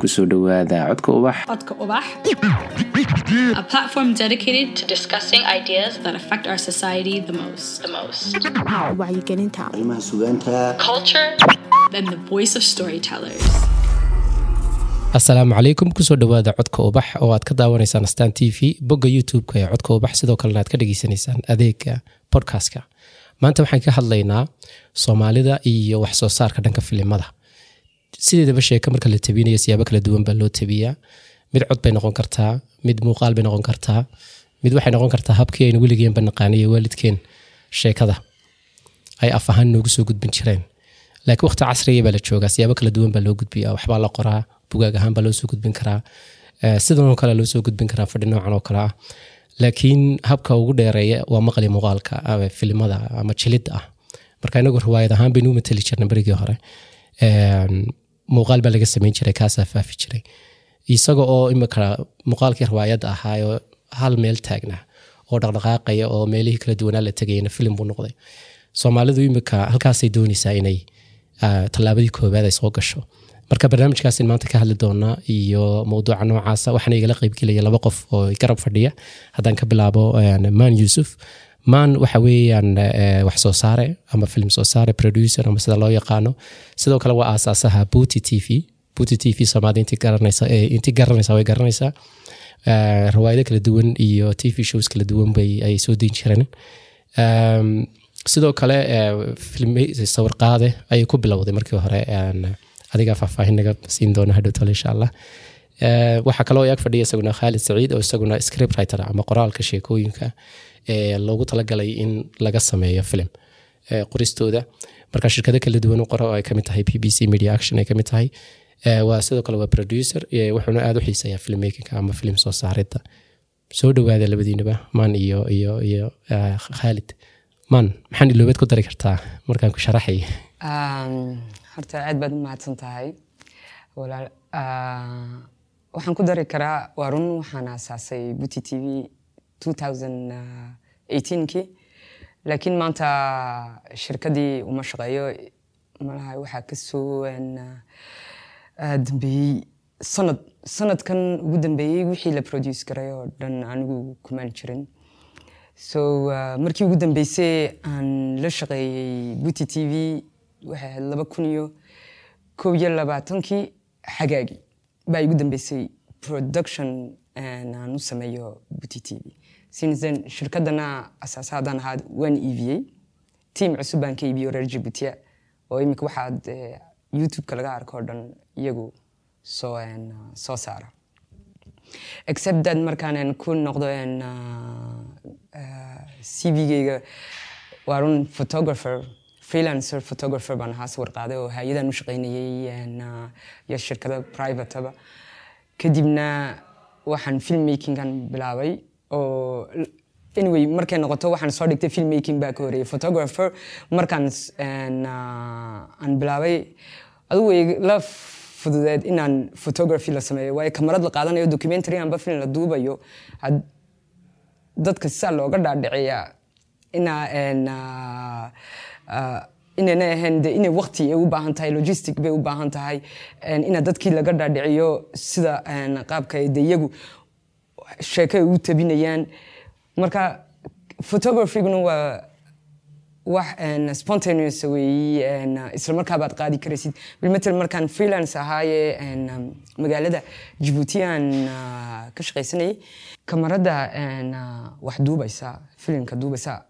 ku soo dhowaada codka ubax. Codka Ubax, a platform dedicated to discussing ideas that affect our society the most. The most. wacyigelinta arrimaha sugaanta Culture, then the voice of storytellers. asalaamu calaykum ku soo dhowaada codka ubax oo aad ka daawanaysaan stan t v bogga youtube-ka ee codka ubax. Sidoo kalena aad ka dhageysanaysaan adeega podcastka. Maanta waxaan ka hadlaynaa soomaalida iyo wax soo saarka dhanka filimada sideedaba sheeka marka la tabinayo siyaabo kala duwan baa loo tabiyaa. Mid cod bay noqon kartaa mid muuqaal bay noqon kartaa mid waxay noqon kartaa habkii aynu weligeenba naqaanay ee waalidkeen sheekada. Ay af ahaan noogu soo gudbin jireen. Laakiin waqti casriga baa la joogaa siyaabo kala duwan baa loo gudbiyaa waxbaa la qoraa bugaag ahaan baa loo soo gudbin karaa Eh, sidanoo kale loo soo gudbin karaa fadhi noocan oo kale ah. Laakiin habka ugu dheereeya waa maqli muuqaalka ama filimada ama jilidda ah. Marka inagu riwaayad ahaan baynu u matali jirnay berigii hore muuqaal baa laga sameyn jiray kaasaa faafi jiray. Isaga oo imika muuqaalkii riwaayadda ahaayoo hal meel taagna oo dhaqdhaqaaqaya oo meelihii kala duwanaa la tegayana filim buu noqday. Soomaalidu imika halkaasay doonaysaa inay ah, tallaabadii koowaad ay soo gasho. Marka barnaamijkaasin maanta ka hadli doonaa iyo mowduuca noocaasa waxaana igala qeybgelaya laba qof oo garab fadhiya. Haddaan ka bilaabo een, maan yuusuf maan waxa weeyaan eh, wax soo saare ama film soo saare producer ama sida loo yaqaano. Sidoo kale waa aasaasaha booty t v. Booty t v soomaalida intii garanaysa eh, intii garanaysa way garanaysaa Eh, riwaayado kala duwan iyo t v shows kala duwan bay ay soo deyn jireen. Ehm, sidoo kale sawir qaade ayay ku bilowday markii hore adigaa faahfaahin naga siin doona hadhow tole insha allah. Waxaa kaloo ag fadhiya isaguna khaalid saciid oo isaguna script writer ama qoraalka sheekooyinka. ee loogu talagalay in laga sameeyo film. Eh, qoristooda. Marka shirkado kala duwan u qora oo ay ka mid tahay b b c media action ay ka mid tahay waa sidoo kale waa producer wuxuuna aada u xiiseeyaa filmmakinga ama film soo saaridda. Soo dhowaada labadiinaba maan iyo iyo iyo khaalid maan maxaan iloobeed ku dari kartaa? Markaan ku sharaxay. Horta aad baad u mahadsan tahay. Ah, waxaan ku dari karaa waa run waxaan aasaasay buty t v 2018kii laakiin maanta shirkadii uma shaqeeyo malaha waxaa ka soo een, ah, dambeeyey sanad sanadkan ugu dambeeyey wixii la produce garay oo dhan anigu kumaan jirin. So uh, markii ugu dambeysay aan la shaqeeyey buty t v waxay ahayd laba kun iyo kow iyo labaatankii xagaagi baa igu dambeysay production aan u sameeyo buty t v. Then shirkadana asaasahadan ahaad waan iibiyey tiam cusub baan ka iibiyey reer jibuutiya oo imika waxaad eh, youtube-ka laga arko oo dhan iyagu soo soo saara. Except that markaan ku noqdo cv-geyga waa run photographer freelancer photographer baan ahaa sawir qaaday oo hay'adaan u uh, iyo shirkado privateba kadibna waxaan filmmakingan bilaabay oo anyway markay noqoto waxaan soo dhigtay filmmaking baa ka horeeyay photographer markaan aan bilaabay adigu way la fududeed inaan photography la sameeyo. Waayo kamarad la qaadanayo documentary amba film la duubayo dadka sisaa looga dhaadhiciyaa inaa inayna ahayn de inay waqti ay u baahan tahay logistic bay u baahan tahay ina dadkii laga dhaadhiciyo sida qaabka ay de iyagu sheeko ay u tabinayaan. Marka photographyguna waa wax spontaneous weeyi een, isla markaa baad qaadi karaysid. Bilmatel markaan freelance ahaaye een, um, magaalada Djibouti aan ah, ka shaqaysanayay kamarada een, ah, wax duubaysa filimka duubaysa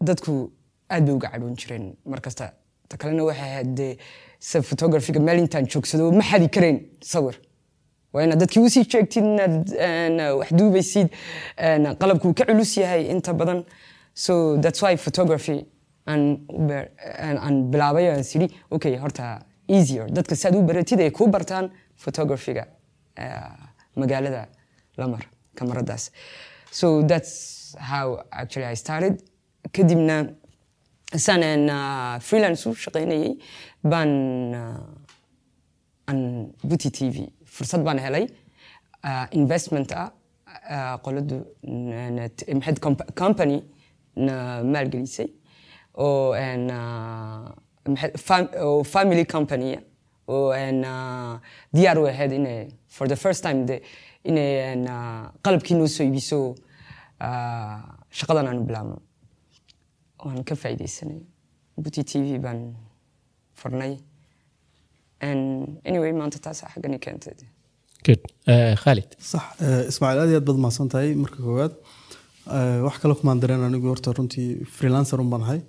dadku aad bay uga cadhoon jireen markasta. Ta kalena waxay ahayd dee sida photographyga meel intaan joogsado ma xadi karayn sawir. Waa inaad dadkii u sii jeegtid inaad wax duubaysid qalabku ka culus yahay inta badan. So that's why photography aan bilaabay aan sidhi okay horta easier. Dadka si u baratid ay kuu bartaan photographyga eh, magaalada lamar kamaradaas. So that's how actually I started. Kadibna saan aan uh, freelance u shaqaynayay baan aan buty t v fursad baan helay investment ah qoladu maxayd comp- company na maalgelisay oo oo family company oo diyaar u ahayd inay for the first time de inay qalabkii noo soo iibiso shaqadan aanu bilaabno waan ka faa'iidaysanay buti t v baan furnay. And anyway maanta taasaa xaggani keentay. Eh, khaalid sax eh, ismaaciil aad iyo aad baad mahadsan tahay marka koowaad. Eh, wax kale kumaan dareen anigu horta runtii freelancer un baan ahay.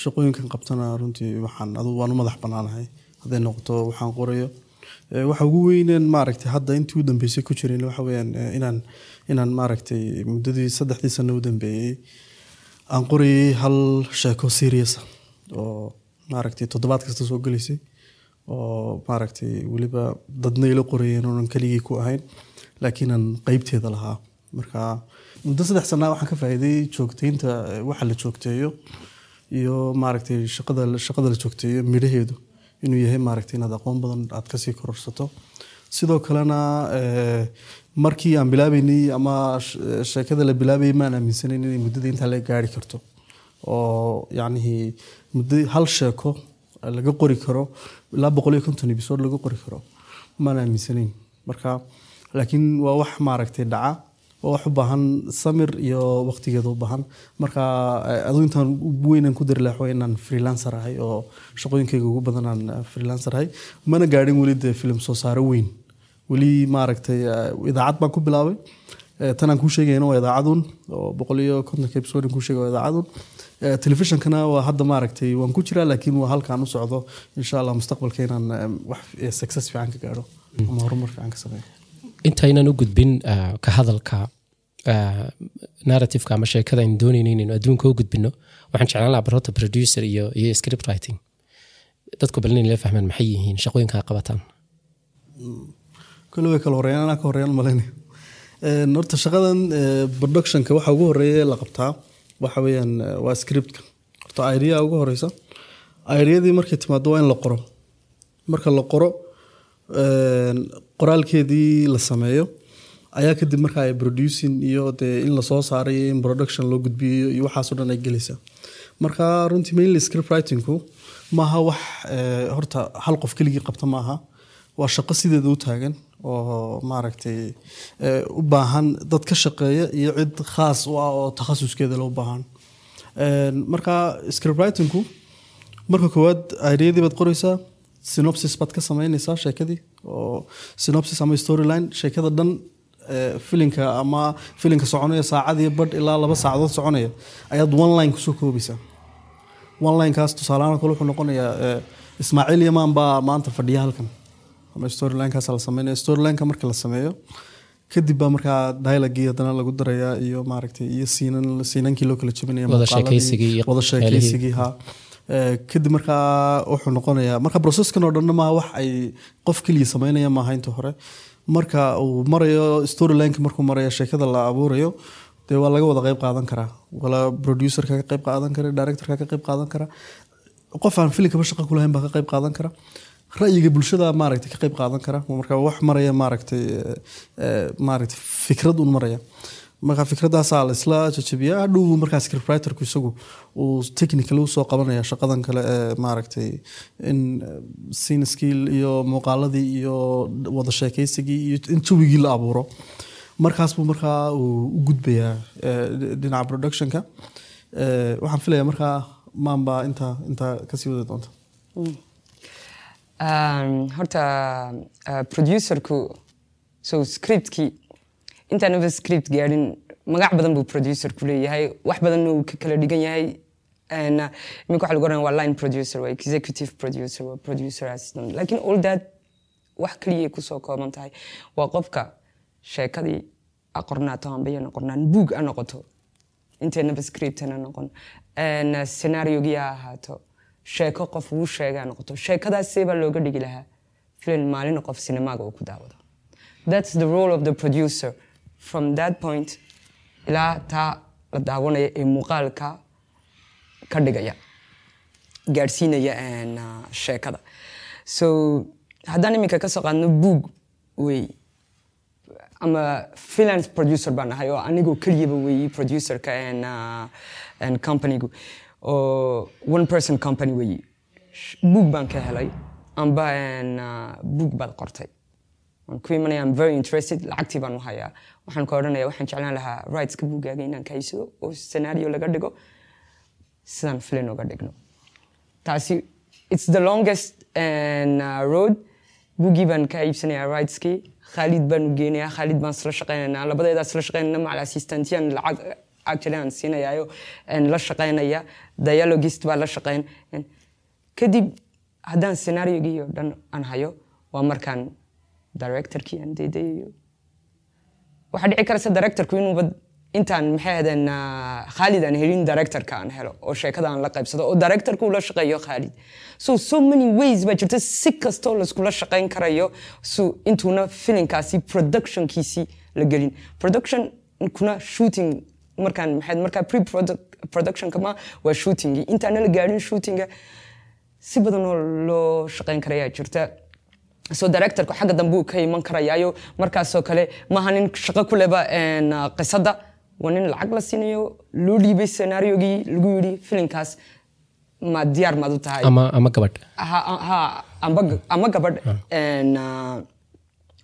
Shaqooyinkan qabtana runtii waxaan adugu waan u madax bannaanahay. Hadday noqoto waxaan qorayo. Waxa ugu weyneen maaragtay hadda intii u dambeysay ku jirin waxa weeyaan eh, inaan inaan maaragtay muddadii saddexdii sano u dambeeyey aan qorayay hal sheeko serious ah oo maaragtay toddobaad kasta soo gelaysay oo maaragtay weliba dadna ila qorayeen oonan keligii ku ahayn laakiin aan qeybteeda lahaa. Marka muddo saddex sanaa waxaan ka faa'iiday joogteynta eh, waxa la joogteeyo iyo maaragtay shaqada shaqada la joogteeyo midhaheedu. Inuu yahay maaragtay inaad aqoon badan aad ka sii kororsato sidoo kalena eh, markii aan bilaabeynay ama eh, sheekada la bilaabayay maan aaminsanayn inay muddada intaa la gaari karto. Oo yacnihii muddo hal sheeko laga qori karo ilaa boqol iyo konton episode laga qori karo maan aaminsanayn marka laakiin waa wax maaragtay dhaca waa wax u baahan samir iyo waqtigeeda u baahan. Marka eh, aduu intaan ugu weynan ku dari lahaa inaan freelancer ahay oo shaqooyinkayga ugu badan aan eh, freelancer ahay mana gaadhin weli film soo saaro weyn weli maaragtay eh, idaacad baan ku bilaabay. Eh, tan aan kuu sheegayna waa idaacadun oo boqol iyo kontonka episode kuu sheegay waa idaacadun. Eh, telefishonkana waa hadda maaragtay waan ku jiraa laakiin waa halkaan u socdo. Insha allah mustaqbalka inaan eh, wax success fiican ka gaadho ama horumar fiican ka sameeyo. Intaynan u gudbin ka hadalka narrativeka ama sheekada aynu doonayno inaynu adduunka u gudbino waxaan jeclaan lahaa barota producer iyo iyo script writing. Dadku bal inay la fahmaan maxay yihiin shaqooyinka aad qabataan kule way kala horeeyaan anaa ka horeeyaan malaynaya Een, horta shaqadan eh, productionka waxa ugu horreeya ee la qabtaa waxa weeyaan eh, waa scriptka horta idea ugu horeysa ideadii markay timaado waa in la qoro. Marka la qoro qoraalkeedii la sameeyo ayaa kadib marka ay producing iyo dee in la soo saaray in production loo gudbiyo iyo waxaasoo dhan ay gelaysaa. Marka runtii mainly script writingku maaha wax eh, horta hal qof keligii qabta maaha waa shaqo sideeda u taagan oo maaragtay eh, u baahan dad ka shaqeeya iyo cid khaas u ah oo takhasuskeeda loo baahan. Een, marka script writingku marka koowaad ideadii baad qoreysaa synopsis baad ka sameyneysaa sheekadii oo synopsis ama storyline sheekada dhan eh, filinka ama filinka soconaya saacadii badh ilaa laba saacadood soconaya ayaad one line ku soo koobaysaa. One linekaas tusaalehaan kale wuxuu noqonayaa eh, ismaaciil yamaan baa maanta fadhiya halkan ama storylinekaas la sameynaya. Storylineka marka la sameeyo kadib baa markaa dialogii haddana lagu darayaa iyo maaragtay iyo siinan siinankii loo kala jebinaya Wada ha Eh, kadib markaa wuxuu noqonayaa marka processkan oo dhanna maaha wax ay qof keliya sameynaya maaha inta hore. Marka uu marayo storylineka markuu marayo sheekada la abuurayo dee waa laga wada qayb qaadan karaa. Wala producerka ka qayb qaadan kara directorka ka qayb qaadan kara qof aan filimkaba shaqo ku lahayn baa ka qayb qaadan kara ra'yiga bulshada maaragtay ka qayb qaadan kara. Marka wax maraya maaragtay eh, eh, maaragtay fikrad un maraya. Marka fikradaasaa la jajabiya. Hadhow markaa script writerku isagu uu technical u soo qabanaya shaqadan kale ee maaragtay in eh, scene iyo muuqaaladii iyo wada sheekaysigii iyo in jawigii la abuuro. Markaas buu markaa uu u gudbayaa eh, dhinaca productionka. Eh, waxaan filayaa markaa maanbaa intaa intaa ka sii wadi doonta. Um, horta uh, producerku so scriptkii intaanaba script gaadhin magac badan buu producerku leeyahay wax badanna uu ka kala dhigan yahay uh, iminka waxa lagu oranaya waa line producer waa executive producer waa producer assistant. Lakin all that wax keliyay ku soo kooban tahay. Waa qofka sheekadii a qornaato ambayana qornaan buug a noqoto. Inteynaba scriptana noqon. Uh, scenaariogii ha ahaato sheeko qof uu sheega ha noqoto sheekadaas see baa looga dhigi lahaa filan maalin qof sinemaaga uu ku daawado. That's the role of the producer. From that point ilaa taa la daawanaya ee muuqaalka ka dhigaya gaadhsiinaya uh, sheekada. So haddaan iminka ka qaadno buug wey. Ama freelance producer baan ahay oo anigoo keliyaba weeyi producerka and companygu oo one person company weeyi Sh- buug baan ka helay amba ah, book baad qortay. Very interested. Lacagtii baan u hayaa. Waxaan ka odhanaya waxaan jeclaan lahaa rightska buuggaaga inaan kaysado oo scenario laga dhigo sidaan filin uga dhigno. Taasi it's the longest and, uh, road. Buuggii baan ka iibsanayaa rightskii. Khaalid baan u geenayaa. Khaalid baan isla shaqaynaynaa labadeedaa isla shaqaynayna macal assistantiyaan lacag actually aan siinayayo la shaqaynaya dialogist baa la shaqayn kadib haddaan scenariogii oo dhan aan hayo waa markaan directorkii aan deedayayo waxaa dhici karaysa directorku inuuba intaan maxay khaalid aan helin directorka aan helo oo sheekada aan la qaybsado oo directorku ula shaqeeyo khaalid so so many ways baa jirta si kastoo laiskula shaqayn karayo so intuuna filinkaasi productionkiisii la gelin productionkuna shooting markaan maxay markaa pre productionka ma waa shootingii intaana la gaadhin shootinga. Si badan oo loo shaqayn karayaa jirta. So directorku xagga dambe uu ka iman karayaayo. Markaasoo kale maaha nin shaqo ku leba ah, qisadda waa nin lacag la siinayo loo dhiibay scenaariogii lagu yidhi filinkaas ma diyaar maad u tahay. Ama gabadh. Ha, ha, amba, ama gabadh. Een, ah,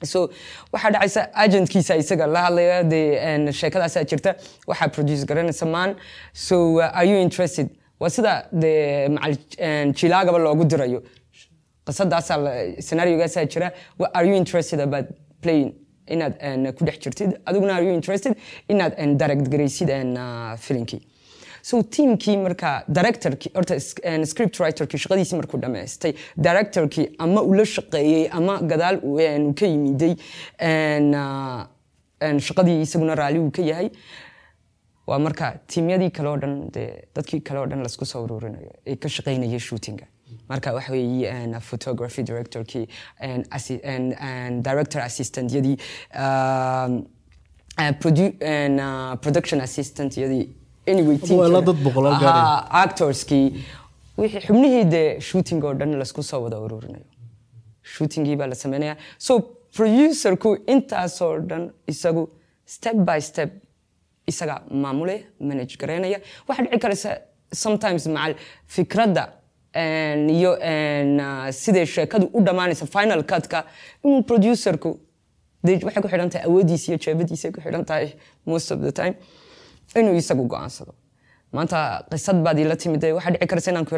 so waxaa dhacaysa agentkiisa isaga la hadlaya een, sheekadaasaa jirta. Waxaa produce garanaysa maan so uh, are you interested? Waa sida dee macal jilaagaba loogu dirayo. Qisadaasaa scenaariogaasaa jira. Are you interested about playing inaad ku dhex jirtid? Adiguna are you interested inaad direct garaysid uh, filinkii so teamkii marka s- een, script writerkii shaqadiisii markuu dhammaystay directorkii ama ula shaqeeyey ama gadaal uu ka yimiday uh, shaqadii isaguna raali uu ka yahay waa marka tiimyadii kale oo dhan dee dadkii kale oo dhan la isku soo ururinayo ee ka shaqaynaya shootinga. Marka waxa een, photography directorkii director assistantyadii um, uh, uh, production assistantyadii actorskii wixii xubnihii dee shooting oo dhan la isku soo wada ururinayo shootingii baa la sameynaya. So producerku intaasoo dhan isagu step by step isaga maamule manage garaynaya waxaa dhici karaysa sometimes macal fikradda iyo ah, siday sheekadu u dhammaanaysa final cutka inuu producerku waxay ku xidhan tahay awoodiisa iyo jeebadiisa ku xidhan tahay most of the time inuu isagu go'aansado. Maanta qisad baad ila timid waxaa dhici karaysa inaan ku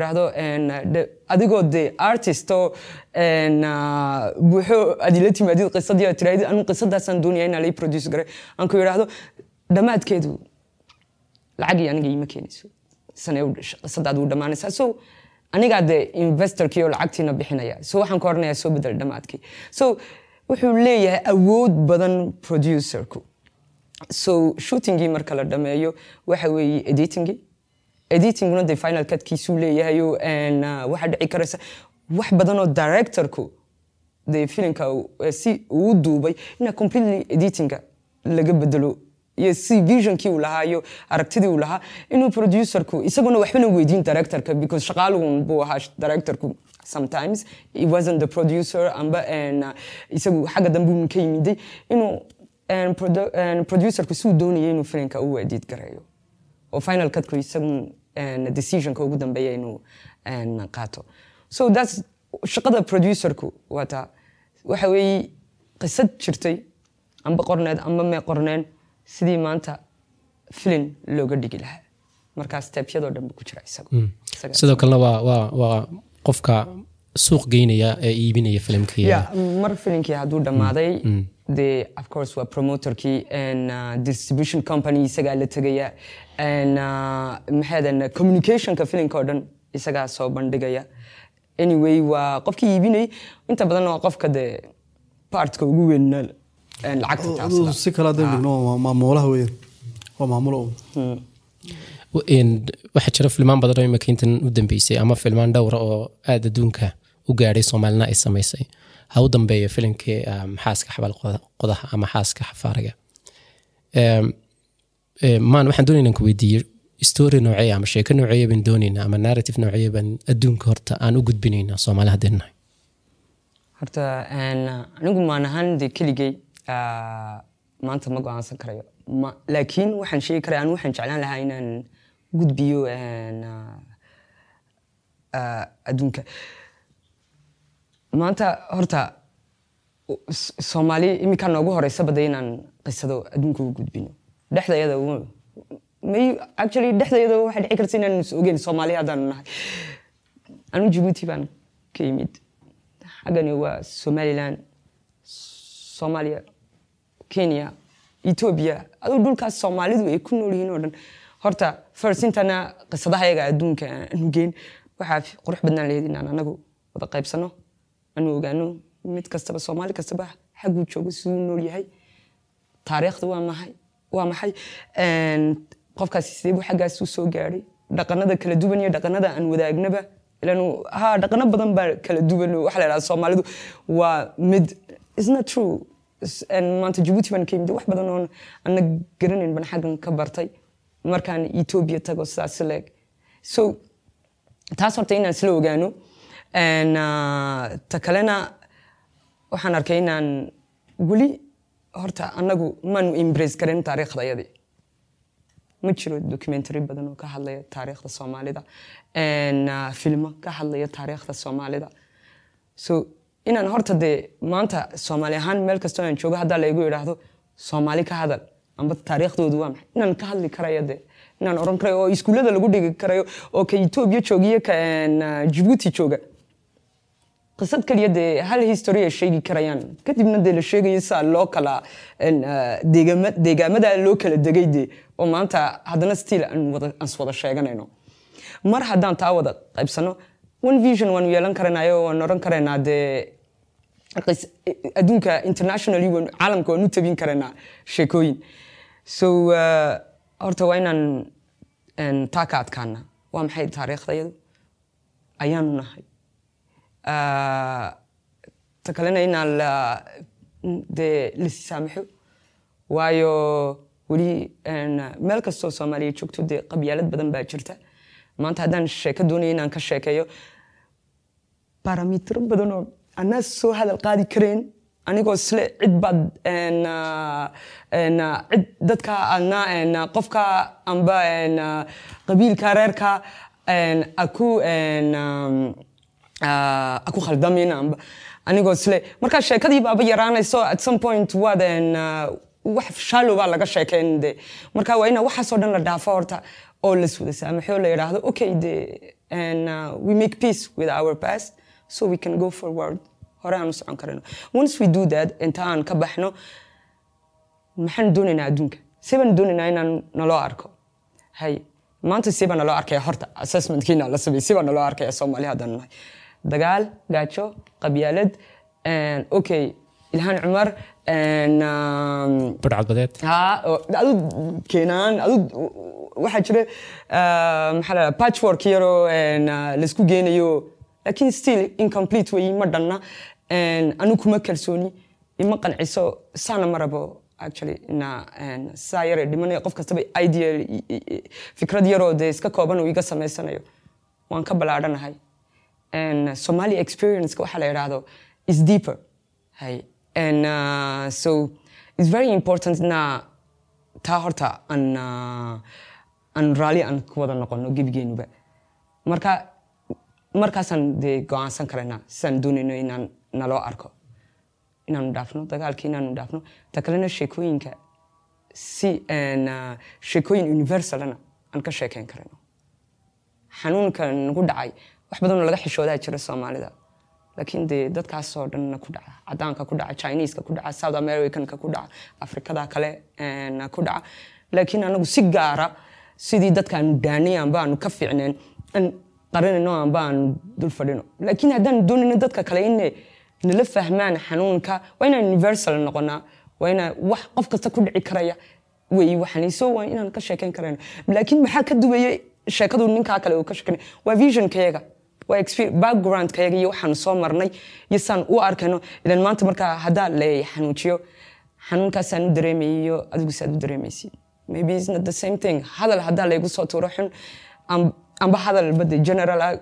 de- adigoo de artist oo een, ah, buuxo aad ila timaadid qisadii aad tirahdid anu qisadaasaan doonaya inaa lai produce garay. Aan ku idhaahdo dhammaadkeedu lacagii aniga iima keenayso sanee qisadaad u dhammaanaysaa. So anigaa dee investorkii oo lacagtiina bixinaya so waxaan ku oranayaa soo bedel dhammaadkii. So wuxuu leeyahay awood badan producerku so shootingii marka la dhameeyo waxa weeye editingii editinguna de final cutkiisuu leeyahayo uh, waxaa dhici karaysa wax badan oo directorku de filimka si uu duubay ina completely editinga laga bedelo. Iyo si visionkii uu lahaa iyo aragtidii uu lahaa inuu producerku isaguna waxbana weydiin directorka because shaqaaluhun buu ahaa directorku sometimes. He wasn't the producer amba uh, isagu xagga dambe ka yimiday. Inuu producerku si uu doonayay inuu filimka u edit gareeyo oo final cutku isagu and decisionka ugu dambeeya inuu qaato so that's shaqada producerku waa taa waxa weeye qisad jirtay amba qorneed amba mee qorneen sidii maanta filin looga dhigi lahaa markaa stepyadoo dhan buu ku jira sidoo kalena waa qofka suuq geynaya ee iibinaya filimkii mar filinkii hadduu dhammaaday de of course waa promotorkii and uh, distribution company isagaa la tegaya and uh, maxaadan communicationka filinka oo dhan isagaa soo bandhigaya anyway waa qofkii iibinay inta badan waa qofka de partka ugu weyn and lacagta Aduu taasada si kale haddaynu dhigno waa maamulaha weyn waa maamulo waxaa jira filmaan badan oo imika intan u dambeysay ama filmaan dhowra oo aada adduunka u gaadhay soomaalina ay samaysay ha u dambeeyo filimkii um, xaaska xabal qoda- qodaha ama xaaska xafaariga Em, em, maan waxaan doonayna ku weydiiye story noocee ama sheeko noocee baan doonaynaa ama narrative noocee baan adduunka horta aan u gudbinaynaa soomaali haddeen nahay. Horta anigu maan ahaan de keligay ah, maanta ma go'aansan karayo. Laakiin waxaan sheegi karaya anigu waxaan jeclaan lahaa inaan gudbiyo ah, adduunka maanta horta soomaali iminkaa noogu horeysa baday inaan qisado adduunka u gudbino. Dhexdayada u- may actually dhexdayada waxay dhici karta inaan ogeyn soomaali haddaan nahay. Anu jabuuti baan ka yimid. Xaggani waa somaliland soomaaliya kenya ethiopia. Aduu dhulkaas soomaalidu ay ku nool yihiin oo dhan. Horta first intana qisadahayaga adduunka aanu geyn waxaa qurux badnaan lahayd inaan anagu wada qaybsano aanu ogaano mid kastaba soomaali kastaba xagguu joogo siduu nool yahay taariikhda waa maxay qofkaasi sidee xaggaas u soo gaadhay dhaqanada kala duwan iyo dhaqanada aan wadaagnaba ha dhaqano badan baa kala duwan waxa la idhaha soomaalidu waa mid is not true. Maanta jabuuti baan ka yimid wax badan oon ana garanayn baan xaggan ka bartay markaan ethiopia tago sidaas leeg so taas horta inaan isla ogaano ta kalena waxaan arkay inaan weli horta anagu maanu embrace garan taariikhdayadii ma jiro documentary badan oo ka hadlaya taariikhda soomaalida. Ah, filmo ka hadlaya taariikhda soomaalida. So inaan horta dee maanta soomaali ahaan meel kastoo aan joogo haddaa laygu idhaahdo soomaali ka hadal. Amba taariikhdoodu waa maxay? Inaan ka hadli karayo dee inaan oran karayo oo iskuullada lagu dhigi karayo oo ka etoobiya jooga iyo ka een, ah, jabuuti jooga qisad kaliya dee hal history ay sheegi karayaan? Kadibna dee la sheegayo saa loo kala ah, deegaama- deegaamada loo kala degay dee. Oo maanta haddana still aan wada sheeganayno. Mar haddaan taa wada qaybsano one vision waanu yeelan karanayo waan oran karaynaa dee qis- adduunka internationally caalamka waan u tabin karaynaa sheekooyin. So ah, horta waa inaan taa ka adkaana waa maxay taariikhdayadu ayaanu nahay Ah, ta kalena inaan la dee lasi saamaxo waayo weli meel kastoo soomaaliya joogto dee qabyaalad badan baa jirta. Maanta haddaan sheeko doonayo inaan ka sheekeeyo baramitro badan oo anaa soo hadal qaadi kareen anigoo isle cid baad cid dadka adna qofka amba qabiilka reerka aku aku khaldamin amba anigoo isle markaa sheekadii baaba yaraanayso at some point waad een, ah, wax baa laga sheekeyn de marka waa ina waxaasoo dhan la dhaafo horta oo la iswada saamaxo la yidhaahdo okay de and uh, we make peace with our past so we can go forward. hore aan socon karano once we do that inta aan ka baxno maxaan doonaynaa adduunka see baan doonaynaa inaan naloo arko hay maanta see naloo arkaya horta assessmentkiina la sameeyey see naloo arkaya soomaali haddaan nahay dagaal gaajo qabyaalad and okay ilhaan cumar um, oo- adu keenaan adu waxaa jira maxaa patchwork yaroo la isku geenayo laakiin still incomplete weyi ma dhanna anu kuma kalsooni ima qanciso saana ma rabo actually een, saa yare dhimanaya qof kastaba ideal i- i- i- fikrad yaroo dee iska kooban uu iga samaysanayo waan ka balaadhanahay Somali experience waxaa la yidhaahdo is deeper. Hay and uh, so it's very important na taa horta aan uh, aan raali aan ku wada noqono gebigeenuba marka markaasaan dee go'aansan karaynaa sidaan doonayno inaan naloo arko. Inaanu dhaafno dagaalkii inaanu dhaafno ta kalena sheekooyinka si uh, sheekooyin universalana aan ka sheekeyn karayno xanuunka nagu dhacay wax badan oo laga xishoodaa jira soomaalida. Laakiin dee dadkaasoo dhanna ku dhaca cadaanka ku dhaca chineeska ku dhaca south americanka ku dhaca afrikada kale een, ku dhaca. Laakiin anagu si gaara sidii dadkaanu daanay amba aanu ka fiicneen aan qarinayno amba aanu dul fadhino. Laakiin haddaan doonayno dadka kale inay nala fahmaan xanuunka waa inaan universal noqonaa waa inaa wax qof kasta ku dhici karaya. Wey waxaan waa inaan ka sheekeyn karayno laakiin maxaa ka duwayay sheekadu ninkaa kale uu ka sheekanay? Waa visionkayaga backgroundkayaga iyo waxaan soo marnay iyo saan u arkayno ilan maanta markaa haddaa la xanuujiyo xanuunkaasaan u dareemayay iyo adigu saad u dareemaysid. Maybe it's not the same thing. Hadal haddaa laygu soo tuuro xun am- amba hadal bade general ah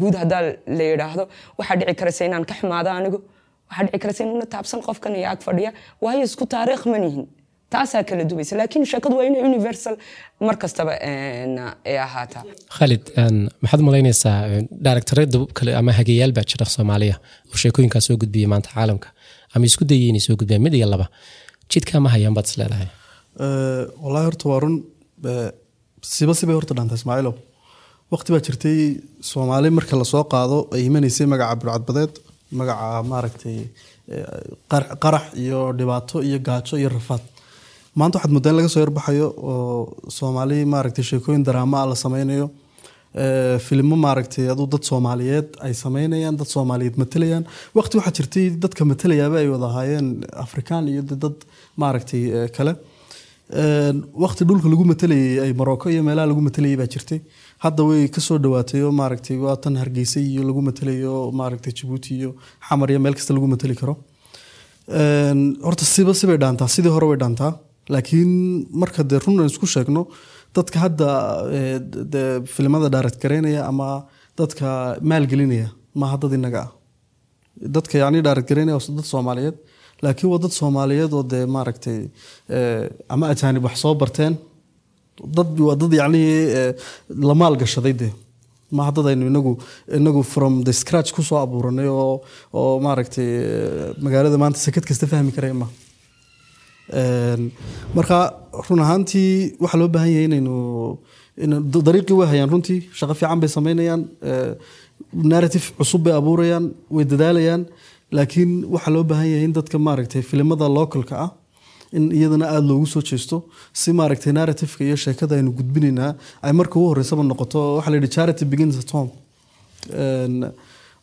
guud haddaa la yidhaahdo waxaa dhici karaysa inaan ka xumaado anigu waxaa dhici karaysa inuuna taabsan qofkan iyo ag fadhiya. Waayo isku taariikh ma nihin taasaa kala dubaysa laakiin sheekadu waa inay universal mar kastaba ay ahaataa khalid maxaad malaynaysaa directorada kale ama hageyaal baa jira soomaaliya oo sheekooyinkaa soo gudbiya maanta caalamka ama isku dayay inay soo gudbiyaan mid iyo laba jidkaa ma hayaan baad is leedahay wallaahi horta waa run siba sibay horta dhanta ismaaciilow waqti baa jirtay soomaali marka la soo qaado ay imanaysay magaca burcadbadeed magaca maaragtay qar- qarax iyo dhibaato iyo gaajo iyo rafaad maanta waxaad mooddaa in laga soo yarbaxayo oo soomaali maaragtay sheekooyin daraama ah la sameynayo. Filimo maaragtay aduu dad soomaaliyeed ay sameynayaan dad soomaaliyeed matalayaan waqti waxaa jirtay dadka matalayaaba ay wada ahaayeen afrikaan iyo dad maaragtay kale. Waqti dhulka lagu matalayay ay marocco iyo meelaha lagu matalayay baa jirtay. Hadda way ka soo dhawaatay oo maaragtay waa tan hargeysa iyo lagu matalayo maaragtay jabuuti iyo xamar iyo meel kasta lagu matali karo. Horta siba sibay dhaantaa sidii hore way dhaantaa laakiin marka dee run isku sheegno dadka hadda de filimada direct gareynaya ama dadka maalgelinaya maaha dad inaga ah. Dadka yani direct gareynaya waa dad soomaaliyeed. Laakiin waa dad soomaaliyeed oo dee maaragtay ama ajaanib wax soo barteen. Dad waa dad yacni eh, la maalgashaday dee. Maaha dad aynu inagu inagu from the scratch ku soo abuuranay oo oo maaragtay magaalada maanta sekad kasta fahmi karaya ma. Een, marka run ahaantii waxaa loo baahan yahay inaynu in- da- dariiqii way hayaan runtii shaqo fiican bay sameynayaan eh, narrative cusub bay abuurayaan way dadaalayaan laakiin waxaa loo baahan yahay in dadka maaragtay filimada localka ah in iyadana aada loogu soo jeesto si maaragtay narrativeka iyo sheekada aynu gudbinaynaa ay marka ugu horeysaba noqoto waxaa la yidhi charity begins at home. Een,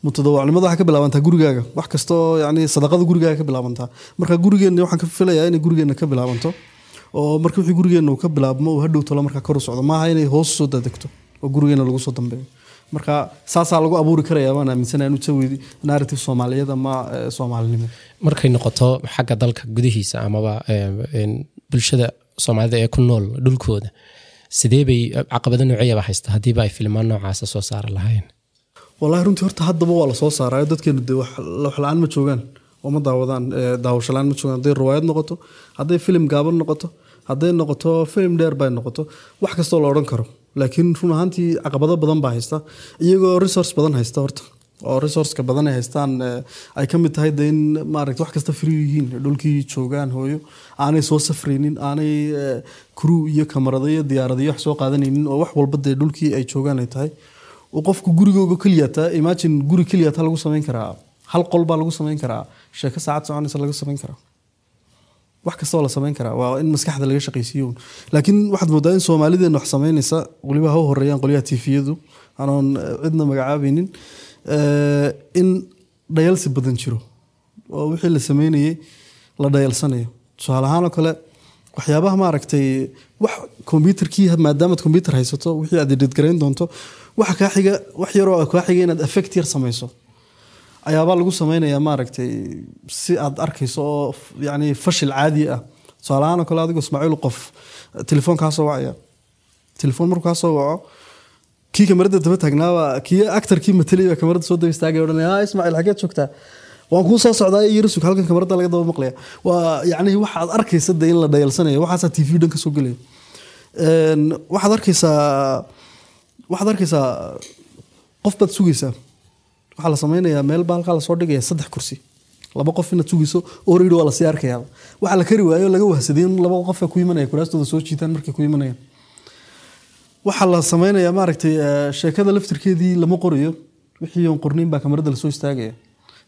mutadawacnimada waxay ka bilaabantaa gurigaaga. Wax kastoo yani sadaqada gurigaaga ka bilaabantaa. Marka gurigeenna waxaan ka filayaa inay gurigeenna ka bilaabanto oo marka wixii gurigeenna uu ka bilaabmo uu hadhow tolo markaa kor u socdo. Maaha inay hoos soo dadegto oo gurigeenna lagu soo dambeeyo. Marka saasaa lagu abuuri karaya baan aaminsanahay inuu narrative soomaaliyeed ama eh, soomaalinimo. Markay noqoto xagga dalka gudihiisa amaba em, bulshada soomaalida ee ku nool dhulkooda sidee bay caqabado nooceeyaba haysta haddiiba ay filmaan noocaasa soo saari lahayn wallaahi runtii horta haddaba waa la soo saaraayo. Dadkeenu dee wax wax la'aan ma joogaan oo ma daawadaan daawasho la'aan ma joogaan. Hadday riwaayad noqoto hadday filim gaaban noqoto hadday noqoto filim dheer bay noqoto wax kastoo la odhan karo. Laakiin run ahaantii caqabado badan baa haysta iyagoo resource badan haysta horta. Oo resourceka badan ay haystaan ay ka mid tahay de in maaragta wax kasta free yihiin dhulkii joogaan hooyo aanay soo safraynin aanay crew iyo kamarado iyo diyaarado iyo wax soo qaadanaynin oo wax walba dee dhulkii ay joogaan ay tahay qofku gurigooga keliyata imagine guri keliyata lagu samayn karaa. Hal qol baa lagu samayn karaa. Sheeko saacad soconaysa laga samayn karaa. Wax kastoo la samayn karaa. Waa in maskaxda laga shaqaysiiyo laakiin waxaad moodaa in soomaalideena wax samaynaysa. Weliba ha horeeyaan qolyaha tifiyadu anoon eh, cidna magacaabaynin. Eh, in dhayalsi badan jiro. Oo wixii la sameynayay la dhayalsanayo tusaale ahaan oo kale waxyaabaha maaragtay wax kombyutarkii maadaamaad kombyutar haysato wixii aad editgarayn doonto waxa kaa xiga wax yaroo kaa xiga inaad effect yar samayso. Ayaabaa lagu sameynayaa maaragtay si aad arkayso oo yacni fashil caadi ah. Tusaale ahaan oo kale adigoo ismaaciil qof telefoon kaa wacaya. Telefoon markuu kaa waco kii kamarada daba taagnaaba kii actarkii matalay baa kamarada soo daba istaagay odhanaya "Ah, ismaaciil xageed joogtaa. Waan kuu soo socdaa iyo rasug halkan kamarada laga daba maqlaya. Waa yacni waxaad arkaysa de in la dhayalsanayo waxaasaa tv dhan ka soo gelaya waxaad arkaysaa waxaad arkaysaa qof baad sugaysaa waxaa la sameynayaa meel baa halkaa la soo dhigaya saddex kursi. Laba qof inaad sugayso already waa la sii arkayaa. Waxaa la kari waayo laga wahsaday in laba qof ku imanaya kuraastooda soo jiitaan markay ku imanayaan. Waxaa la sameynayaa maaragtay eh, sheekada laftirkeedii lama qorayo wixii oon qornayn baa kamarada la soo istaagaya.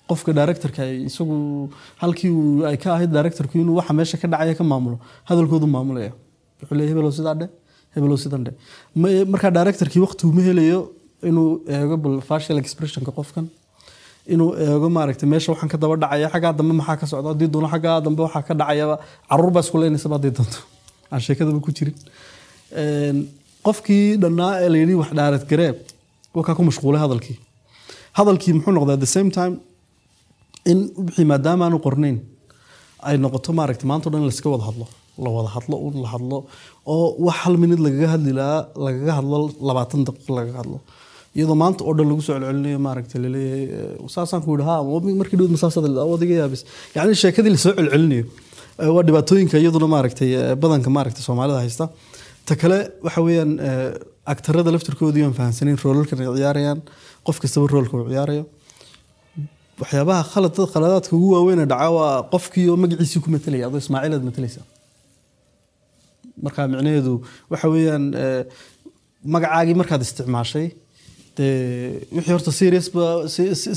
Qofka directorka isagu halkii ay ka ahayd directorku inuu waxa meesha ka dhacaya ka maamulo hadalkoodu maamulaya. Wuxuu leeyahay hebelow sidaa dhe hebelow sidan dhe Ma- markaa directorkii waqti uma helayo inuu eego bal facial expressionka qofkan? Inuu eego maaragtay meesha waxaan ka daba dhacaya xaggaa dambe maxaa ka socda? Haddii doono xaggaa dambe waxaa ka dhacayaba. Caruur baa isku leynaysaba haddii doonto. Aan sheekadaba ku jirin. Qofkii dhannaa ee layidhi wax dhaarat garee wakaa ku mashquulay hadalkii. Hadalkii muxuu noqdaa the same time in wixii maadaama aanu qornayn ay noqoto maaragtay maanta o dhan in layska wada hadlo la wada hadlo un la hadlo oo wax hal minid lagaga hadli lahaa lagaga hadlo labaatan daqiiqo lagaga hadlo. Iyadoo maanta oo dhan lagu soo celcelinayo maaragtay la leeyahay eh, saasaan ku yidhi ha markii dhawd masaasada odiga yaabis yacni sheekadii la soo celcelinayo Eh, waa dhibaatooyinka iyaduna maaragtay eh, badanka maaragtay soomaalida haysta. Ta kale waxa weeyaan aktarada laftirkoodii fahamsanayn roolalkan ay ciyaarayaan qof kastaba roolka uu ciyaarayo. Waxyaabaha khalad khaladaadka ugu waaweyn ee dhaca waa qofkii magaciisii ku matelaya adoo ismaaciil aad matalaysa marka micnaheedu waxa weeyaan eh, magacaagii markaad isticmaashay dee wixii horta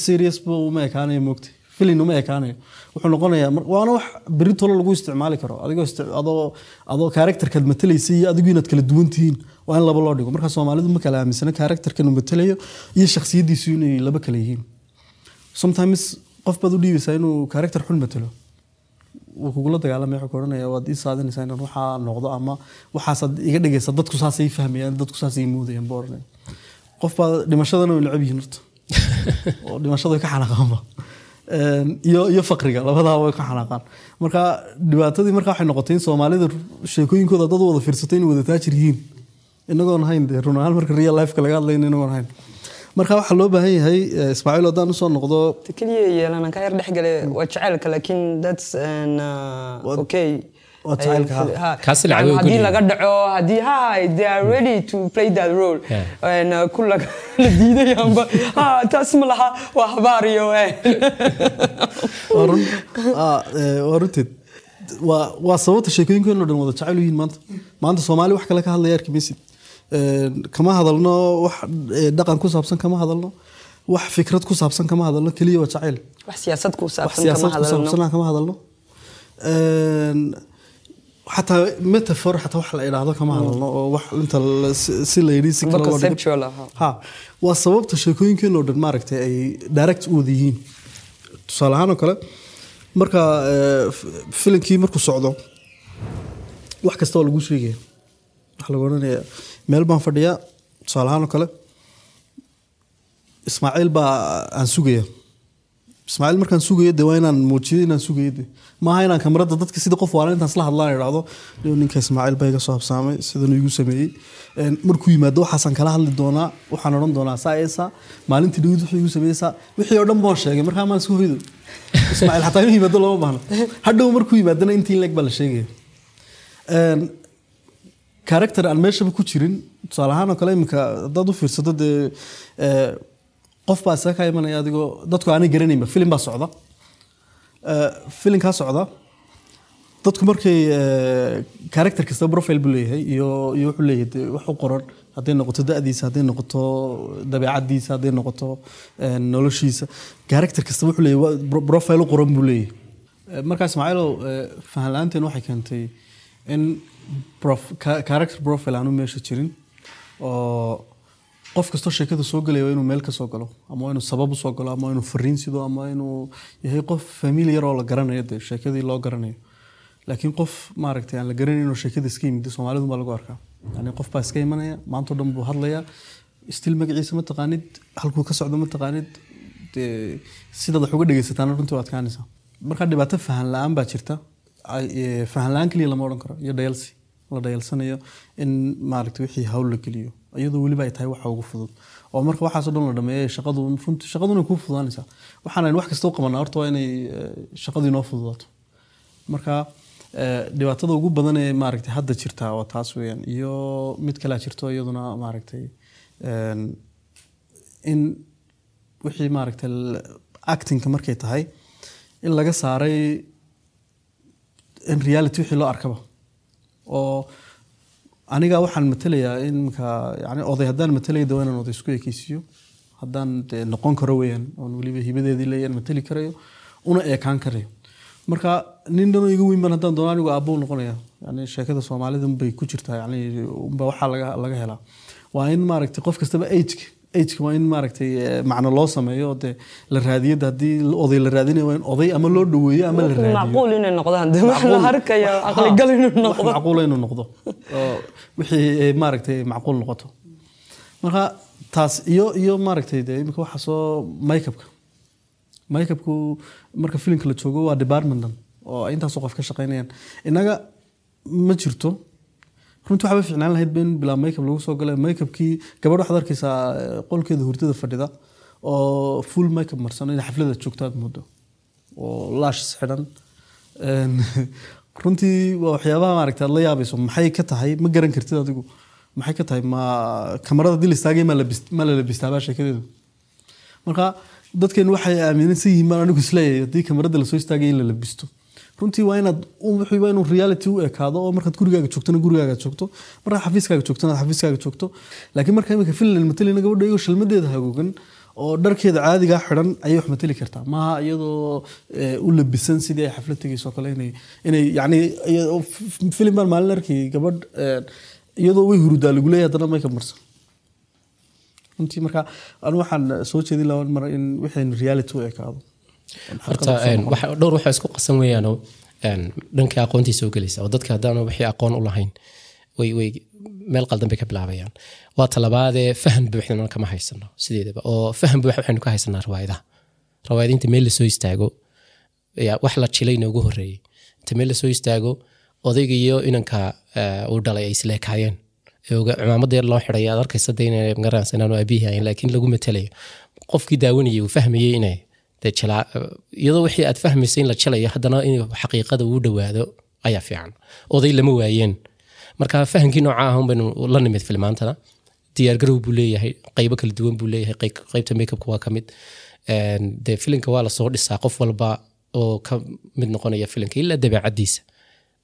serious ba uma ekaanayo moogta filin uma ekaanayo. Wuxuu noqonayaa waana wax beritolo lagu isticmaali karo. Adigoo adoo karakterkaad matalaysa iyo adigu inaad kala duwan tihiin waa in laba loo dhigo. Marka soomaalidu ma kala aaminsana karakterkan uu matalayo iyo shakhsiyadiisu inay laba kala yihiin. Sometimes qof baad u dhiibaysaa inuu karakter xun matalo wuu kugula dagaalamaya wuxuu ku odhanaya waad ii saadinaysaa inaan waxaa noqdo ama waxaasaad iga dhigaysa dadku saasay fahmayaan dadku saasay moodayaan buu odhanaya. Qof baa dhimashadana way necab yihiin horta. Oo dhimashada way ka xanaaqaanba iyo iyo faqriga labadaa way ka xanaaqaan marka dhibaatadii marka waxay noqotay in soomaalida sheekooyinkooda dad wada fiirsatay inay wada taajir yihiin. Inagoon hayn dee run ahaan marka real lifeka laga hadlayna inagoon hayn marka waxaa loo baahan yahay eh, ismaaciil haddaan u soo noqdo keliya yeelan ka yar dhexgale waa jacaylka laakiin that's an, Waa- okay. caawin haddii laga dhaco haddii ha they are ready to play that role. Yeah. And, ku laga la diidayaanba ha taas ma laha waa habaar iyo eh. waa ah, eh, waa runteed waa waa sababta sheekooyinkeenoo dhan wada jecel u yihiin maanta. Maanta soomaali wax kale ka hadlaya arki maysid kama hadalno wax dhaqan ku saabsan kama hadalno. Wax fikrad ku saabsan kama hadalno keliya waa jacayl. Wax siyaasad ku wax saabsan kama hadalno. Xataa metaphor xataa wax la idhaahdo kama hadalno oo wax inta si la yidhi si kale ha waa sababta sheekooyinkeenoo dhan maaragtay ay direct u wada yihiin. Tusaale ahaan oo kale marka filimkii markuu socdo wax kasta oo lagu sheegaya waxa lagu odhanaya meel baan fadhiyaa tusaale ahaan oo kale ismaaciil baa aan sugaya ismaaciil markaan sugayo de waa inaan muujiyo inaan sugayo de maaha inaan kamarada dadka sida qof waala intaan isla hadlaan idhaahdo. "Yo, ninka ismaaciil baa iga soo habsaamay sidanuu igu sameeyey markuu yimaado waxaasaan kala hadli doonaa waxaan odhan doonaa saa eesa maalintii dhawid wuxuu igu sameeyey saa. Wixii oo dhan baan sheegay markaa maan isku hoydo. Ismaaciil xataa inuu yimaado lama baahna. Hadhow markuu yimaadana intii leeg baa la sheegaya character aan meeshaba ku jirin tusaale ahaan oo kale iminka haddaad u fiirsato dee eh, qof baa isaga kaa imanaya adigoo dadku aanay garanaynba filim baa socda. Eh, filimkaa socda dadku markay eh, character kasta profile buu leeyahay iyo iyo wuxuu leeyahay dee wax u qoran. Hadday noqoto da'diisa hadday noqoto dabeecadiisa hadday noqoto noloshiisa. Character kasta wuxuu leeyahay profile u qoran buu leeyahay. Markaa ismaaciilow fahan la'aanteen waxay keentay in character profile aanu meesha jirin oo qof kastoo sheekada soo galaya inuu meel ka soo galo ama inuu sabab u soo galo ama inuu fariin sido ama inuu yahay qof familiar oo la garanayo dee sheekadii loo garanayo. Laakiin qof maaragtay aan la garanayn oo sheekada iska yimid soomaalidu baa lagu arkaa. Yani qof baa iska imanaya maantao dhan buu hadlayaa stil magaciisa ma taqaanid halkuu ka socdo ma taqaanid dee sidaad wax uga dhegaysataan runtii waa adkaanaysaa marka dhibaato fahan la'aan baa jirta Ay- ee, fahan la'aan keliya lama odhan karo. Iyo dhayalsi la dhayalsanayo in maaragtay wixii hawl la geliyo. Iyadoo weliba ay tahay waxa ugu fudud. Oo marka waxaasoo dhan la dhameeyay shaqadu shaqaduna kuu fududaanaysaa. Waxaan wax kasta u qabanaa horta waa inay eh, shaqadu inoo fududaato. Marka eh, dhibaatada ugu badan ee maaragtay hadda jirtaa waa taas weeyaan. Iyo mid kalea jirto iyaduna maaragtay in wixii maaragtay actingka markay tahay in laga saaray in reality wixii loo arkaba. Oo aniga waxaan matalayaa imka yani oday haddaan matalaya de inaan oday isku ekeysiiyo haddaan de noqon karo weeyaan oon weliba hibadeedii leeyaan matali karayo una eekaan karayo. Marka nin dhanoo iga weyn baan haddaan doono anigu aabbo noqonaya yani sheekada soomaalida unbay ku jirtaa yani unba waxaa laga laga helaa. Waa in maaragtay qof kastaba ageka ageka waa in maaragtay eh, macno loo sameeyo dee la raadiyo de haddii oday la raadinayo waa in oday ama loo dhaweeyo ama la raadiyo. macquul inay noqdaan de wax la Macquul. harkaya Ha, aqligal inuu noqdo. macquul inuu noqdo. Wixii ay maaragtay macquul noqoto. Marka taas iyo iyo maaragtay de imika waxa soo makeupka. Makeupku marka filimka la joogo waa departmentan oo ay intaasoo qof ka shaqaynayaan innaga ma jirto runtii waxaa ficnaan lahayd ba bilaa makeup lagu soo galay. Makeupkii gabadh waxaad arkaysaa eh, qolkeeda hurdada fadhida oo full makeup marsan in xaflada joogto aad moodo oo laashis xidhan runtii waa waxyaabaha maaragta aad la yaabayso maxay ka tahay? Ma garan kartid adigu. Maxay ka tahay? Ma kamarada dil istaagay ma la labistaabaa sheekadeedu? Marka dadkeen waxay aaminsan yihiin baan anigu is leeyahay haddii kamarada la soo istaagay in la labisto runtii waa inaad waa inuu reality u ekaado oo markaad gurigaaga joogtona gurigaaga joogto markaad xafiiskaaga joogtona xafiiskaaga joogto. Laakiin marka imika finland matalina gabadha iyagoo shalmadeeda hagoogan oo dharkeeda caadigaa xidhan ayay wax matali kartaa. Maaha iyadoo eh, u labisan sidii ay xaflad tegayso kale inay inay f- filim baan maalin arkay gabadh eh, iyadoo way hurudaa lagu leeyahay haddana may marsan. Runtii marka anu waxaan soo jeedin lahaa mar in wixii reality u ekaado horta dhowr waxaa isku qasan weeyaanoo een, dhankii aqoontii soo gelaysa oo dadka haddaanu wixii aqoon u lahayn way way meel qaldan bay ka bilaabayaan waa talabaadee faham buuxdana kama haysano sideedaba oo faham buux waxaynu ka haysanaa riwaayadaha riwaayada inta meel la soo istaago wax la jilayna ugu horeeyey inta meel la soo istaago odayga iyo inanka uu dhalay ay isleekaayeen ee uga- cimaamada yar loo xiday aad arkaysa de inay magaranaysa inaanu aabihi ahayn laakiin lagu matelayo qofkii daawanayay uu fahmayey inay dee iyadoo wixii aad fahmaysa in la jilayo haddana in xaqiiqada uu dhowaado ayaa fiican. Oday lama waayeen. Marka fahamkii nooca ah baynu la nimid filmaantana. Diyaargarow buu leeyahay qaybo kala duwan buu leeyahay qaybta makeupka waa ka dee filimka waa la soo dhisaa qof walba oo ka mid noqonaya filimka ilaa dabeecadiisa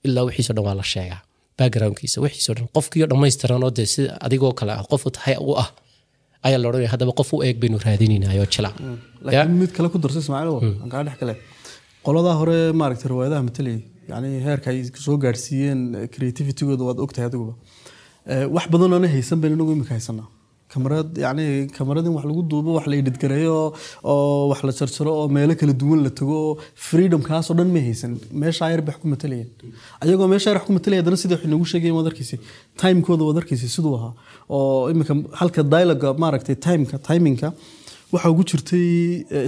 ilaa wixiisoo dhan waa la sheegaa. Backgroundkiisa wixiisoo dhan qofkiio dhammaystiran oo dee sida adigoo kale ah qofu tahay u ah ayaa la odhanaya haddaba qof u eeg baynu raadinaynaayoo jila Ya? laakiin mid kale ku darso ismaaciil aan kaa dhex kale qoladaa hore maaragtay riwaayadaha matalayay yani heerka ay soo gaadhsiiyeen creativitygooda waad ogtahay adiguba Eh, wax badan oona haysan baynu inagu imika haysanaa kamarad yani kamarad in wax lagu duubo wax la edhidgareeyo oo wax la jarjaro oo meelo kala duwan la tago oo freedom kaasoo dhan may haysan. Meesha ayar bay wax ku ayagoo meesha ayar wax ku matalaya haddana sidai wax inagu sheegayen waad timekooda waad siduu ahaa. Oo imika halka dialoga maaragtay timeka timingka waxaa ugu jirtay eh,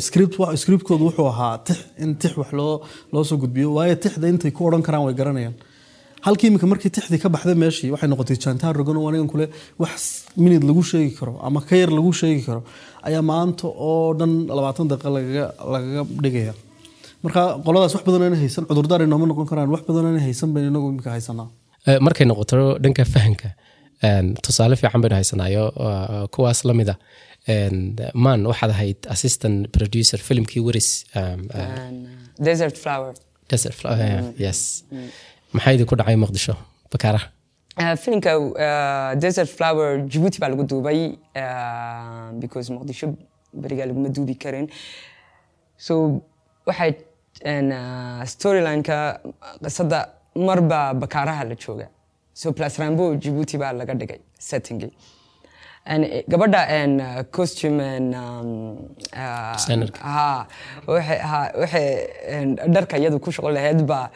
scriptkoodu wuxuu ahaa tix in tix wax loo soo gudbiyo. Waayo tixda intay ku odhan karaan way garanayaan halkii imika markii tixdii ka baxday meeshii waxay noqotay jantaar rogan oo anigan kule wax minid lagu sheegi karo ama ka yar lagu sheegi karo ayaa maanta oo dhan labaatan daqiiqa lagaga lagaga dhigaya. Marka qoladaas wax badan ana haysan cudurdaar ay nooma noqon karaan wax badan ana haysan baynu inagu imika haysanaa. Eh, markay noqoto dhanka fahanka tusaale fiican baynu haysanaayo uh, kuwaas la mida Een, man waxaad ahayd assistant producer filimkii weris And, uh, desert flower. Desert Flower, yes maxaa idinku dhacay muqdisho? Bakaaraha Uh, filimka uh, desert flower jibuuti baa lagu duubay uh, because muqdisho berigaa laguma duubi karin. So waxay storylineka qisada marba bakaaraha la jooga. So plus rambo jibuuti baa laga dhigay settingii And, eh, gabadha een, costume and, um, dharka iyadu ku shaqo lahayd baa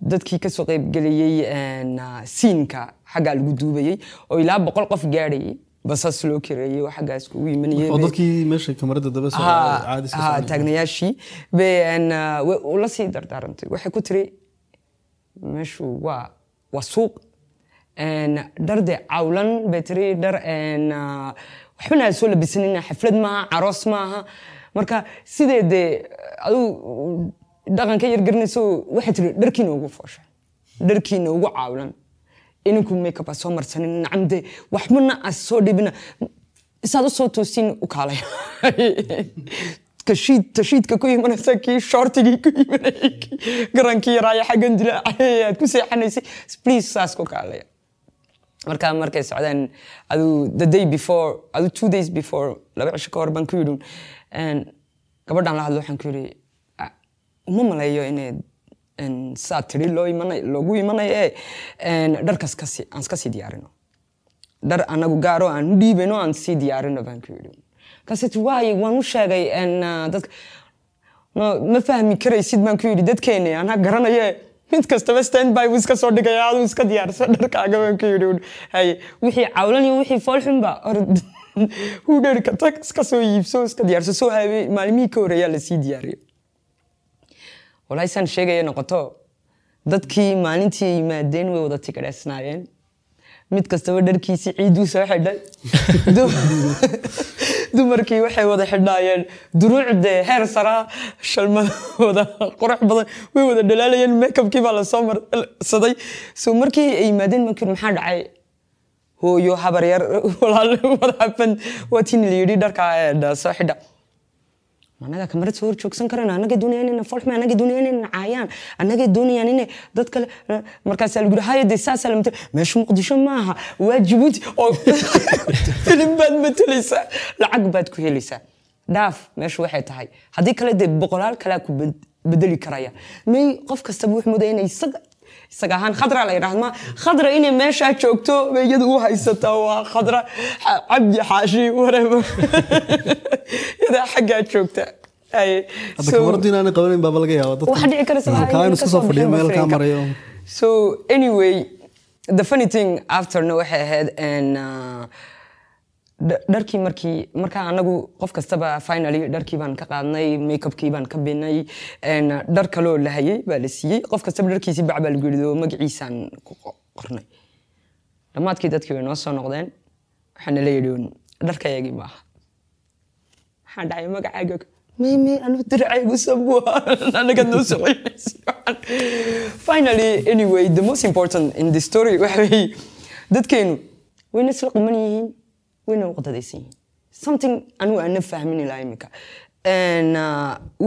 dadkii ka soo qaybgeliyey een, uh, siinka xaggaa lagu duubayey oo ilaa boqol qof gaadhayay basas loo kareeyey oo xaggaas kugu imanayay oo bay- dadkii meesha kamarada taagnayaashii bay ula sii dardaarantay waxay ku tiri meeshu waa waa suuq. Dhar dee cawlan bay tiri dhar uh, waxbana ha soo labisanina xaflad maaha caroos maaha. Marka sidee dee dhaqanka yar garanayso waxay tiri dharkiina ugu foosha dharkiina ugu cawlan ininku makeup ha soo marsanin nacam dee waxbana a soo dhibina isaad u soo u kaalay. Tashiidka ku imanaysa kii shortigii ku imanayay kii garankii yaraaya xaggan dilaacay aad ku seexanaysay. Please saas ku kaalaya marka markay socdeen aduu the day before aduu two days before laba cisho ka hor baan ku yidhi gabadhan la hadlo waxaan ku yidhi "Ah, uma maleeyo inay saa tiri loo imanay loogu imanayo ee iska sii diyaarino dhar anagu gaaro aan u dhiibano aan sii diyaarino baan kaset waaye waan u sheegay ah, ma fahmi karaysid baan ku yidhi dadkeeni anaa garanaye mid kastaba standby buu iska soo dhigaya aduu iska diyaarsa dharkaaga baan ku yidhi haye wixii cawlan iyo wixii foolxunba huu dherka tag iska soo iibso iska diyaarso soo habe maalmihii ka horeeyaa la sii diyaariyo walahi saan sheegaya noqoto dadkii maalintii yimaadeen way wada tikadheysnaayeen mid kastaba dharkiisii ciiduu soo xidhay dumarkii waxay wada xidhnaayeen duruucde heer saraa shalmadooda qurux badan way wada dhalaalayeen makeupkii baa la soo marsaday so markii ay yimaadeen mankir maxaa dhacay hooyo habar yar walaal wadaafan waa tiin la yidhi dharka eh, soo xidha anaga kamarad soo horjoogsan karana anagay doonayaan ina folxme anagay doonayaan ina caayaan anagay doonayaan ina dad kale markaasaa lagu haya dee saasaa lamata meesha muqdisho maaha waa jabuuti oo filim baad matalaysaa lacag baad ku helaysaa dhaaf meesha waxay tahay haddii kale dee boqolaal kalea ku bed- bedeli karaya may qof kastaba wuxuu moodaya inay isaga isaga ahaan khadra la yidhahda ma khadra inay meeshaa joogto iyadu u haysataa waa khadra cabdi xaashi whatever iyadaa xaggaa joogta kamaradu inaanay qabanayn baaba laga yaaba waxaa dhici karaysa iska soo fadhiyo meel kaa marayo so anyway the funny thing afterna waxay ahayd and, uh, dharkii markii markaa anagu qof kastaba finally dharkii baan ka qaadnay makeupkii baan ka binay dhar kaloo la hayay baa la siiyey qof kastaba dharkiisii bac baa oo magaciisaan ku qo- qornay. Dhammaadkii dadkii way noo soo noqdeen waxaana la yidhi dharkayagii maaha maxaa dhacay magacaaga may anu diracaygu sabuha anaga noo socoynaysa finally anyway the most important in the story waxa weeye dadkeenu wayna isla quman yihiin wayna uqdadaysan yihiin something anigu aana fahmin ilaa imika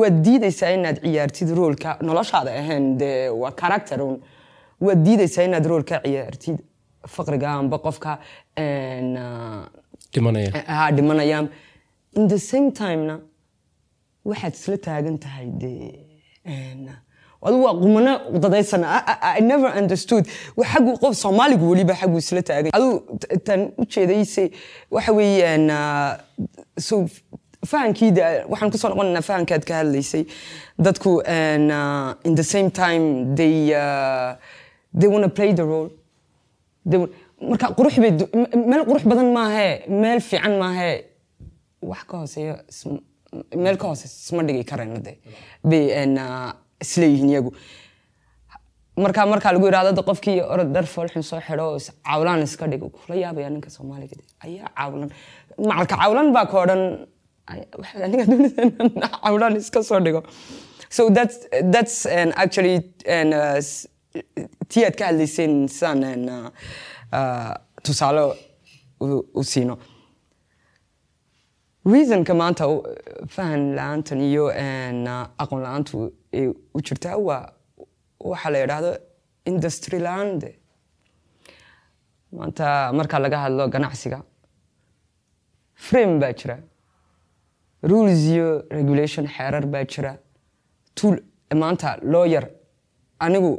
waad diidaysaa inaad ciyaartid roolka noloshaada ahayn dee waa character un waad diidaysaa inaad roolka ciyaartid faqriga amba qofka dhimanaya in the same timena waxaad isla taagan tahay dee adigu waa qumano dadaysan I- I I never understood. Xaggu qof soomaaligu weliba xaggu isla ah, ka hadlaysay. Dadku in the same qurux meel badan maahee meel fiican maahee wax ka hooseeyo ism- meel hoose isma dhigi ah, isleeyihiin iyagu marka markaa lagu yidhahdo de qofkii orod dhar foolxun soo xidho cawlaan iska dhigo kula yaabaya ninka soomaaliga ayaa cawlan macalka cawlan baa ka odhan "Ay- waxaad aniga inaan cawlaan iska soo dhigo. So that's that's um, actually and, uh, tii aad ka hadlayseen sidaan uh, uh, tusaale u- siino. Reasonka maanta fahan la'aantan iyo uh, aqoon la'aantu u jirtaa waa waxa la yidhaahdo de maanta marka laga hadlo ganacsiga frame baa jira rules iyo regulation xeerar baa jira tool maanta lawyer anigu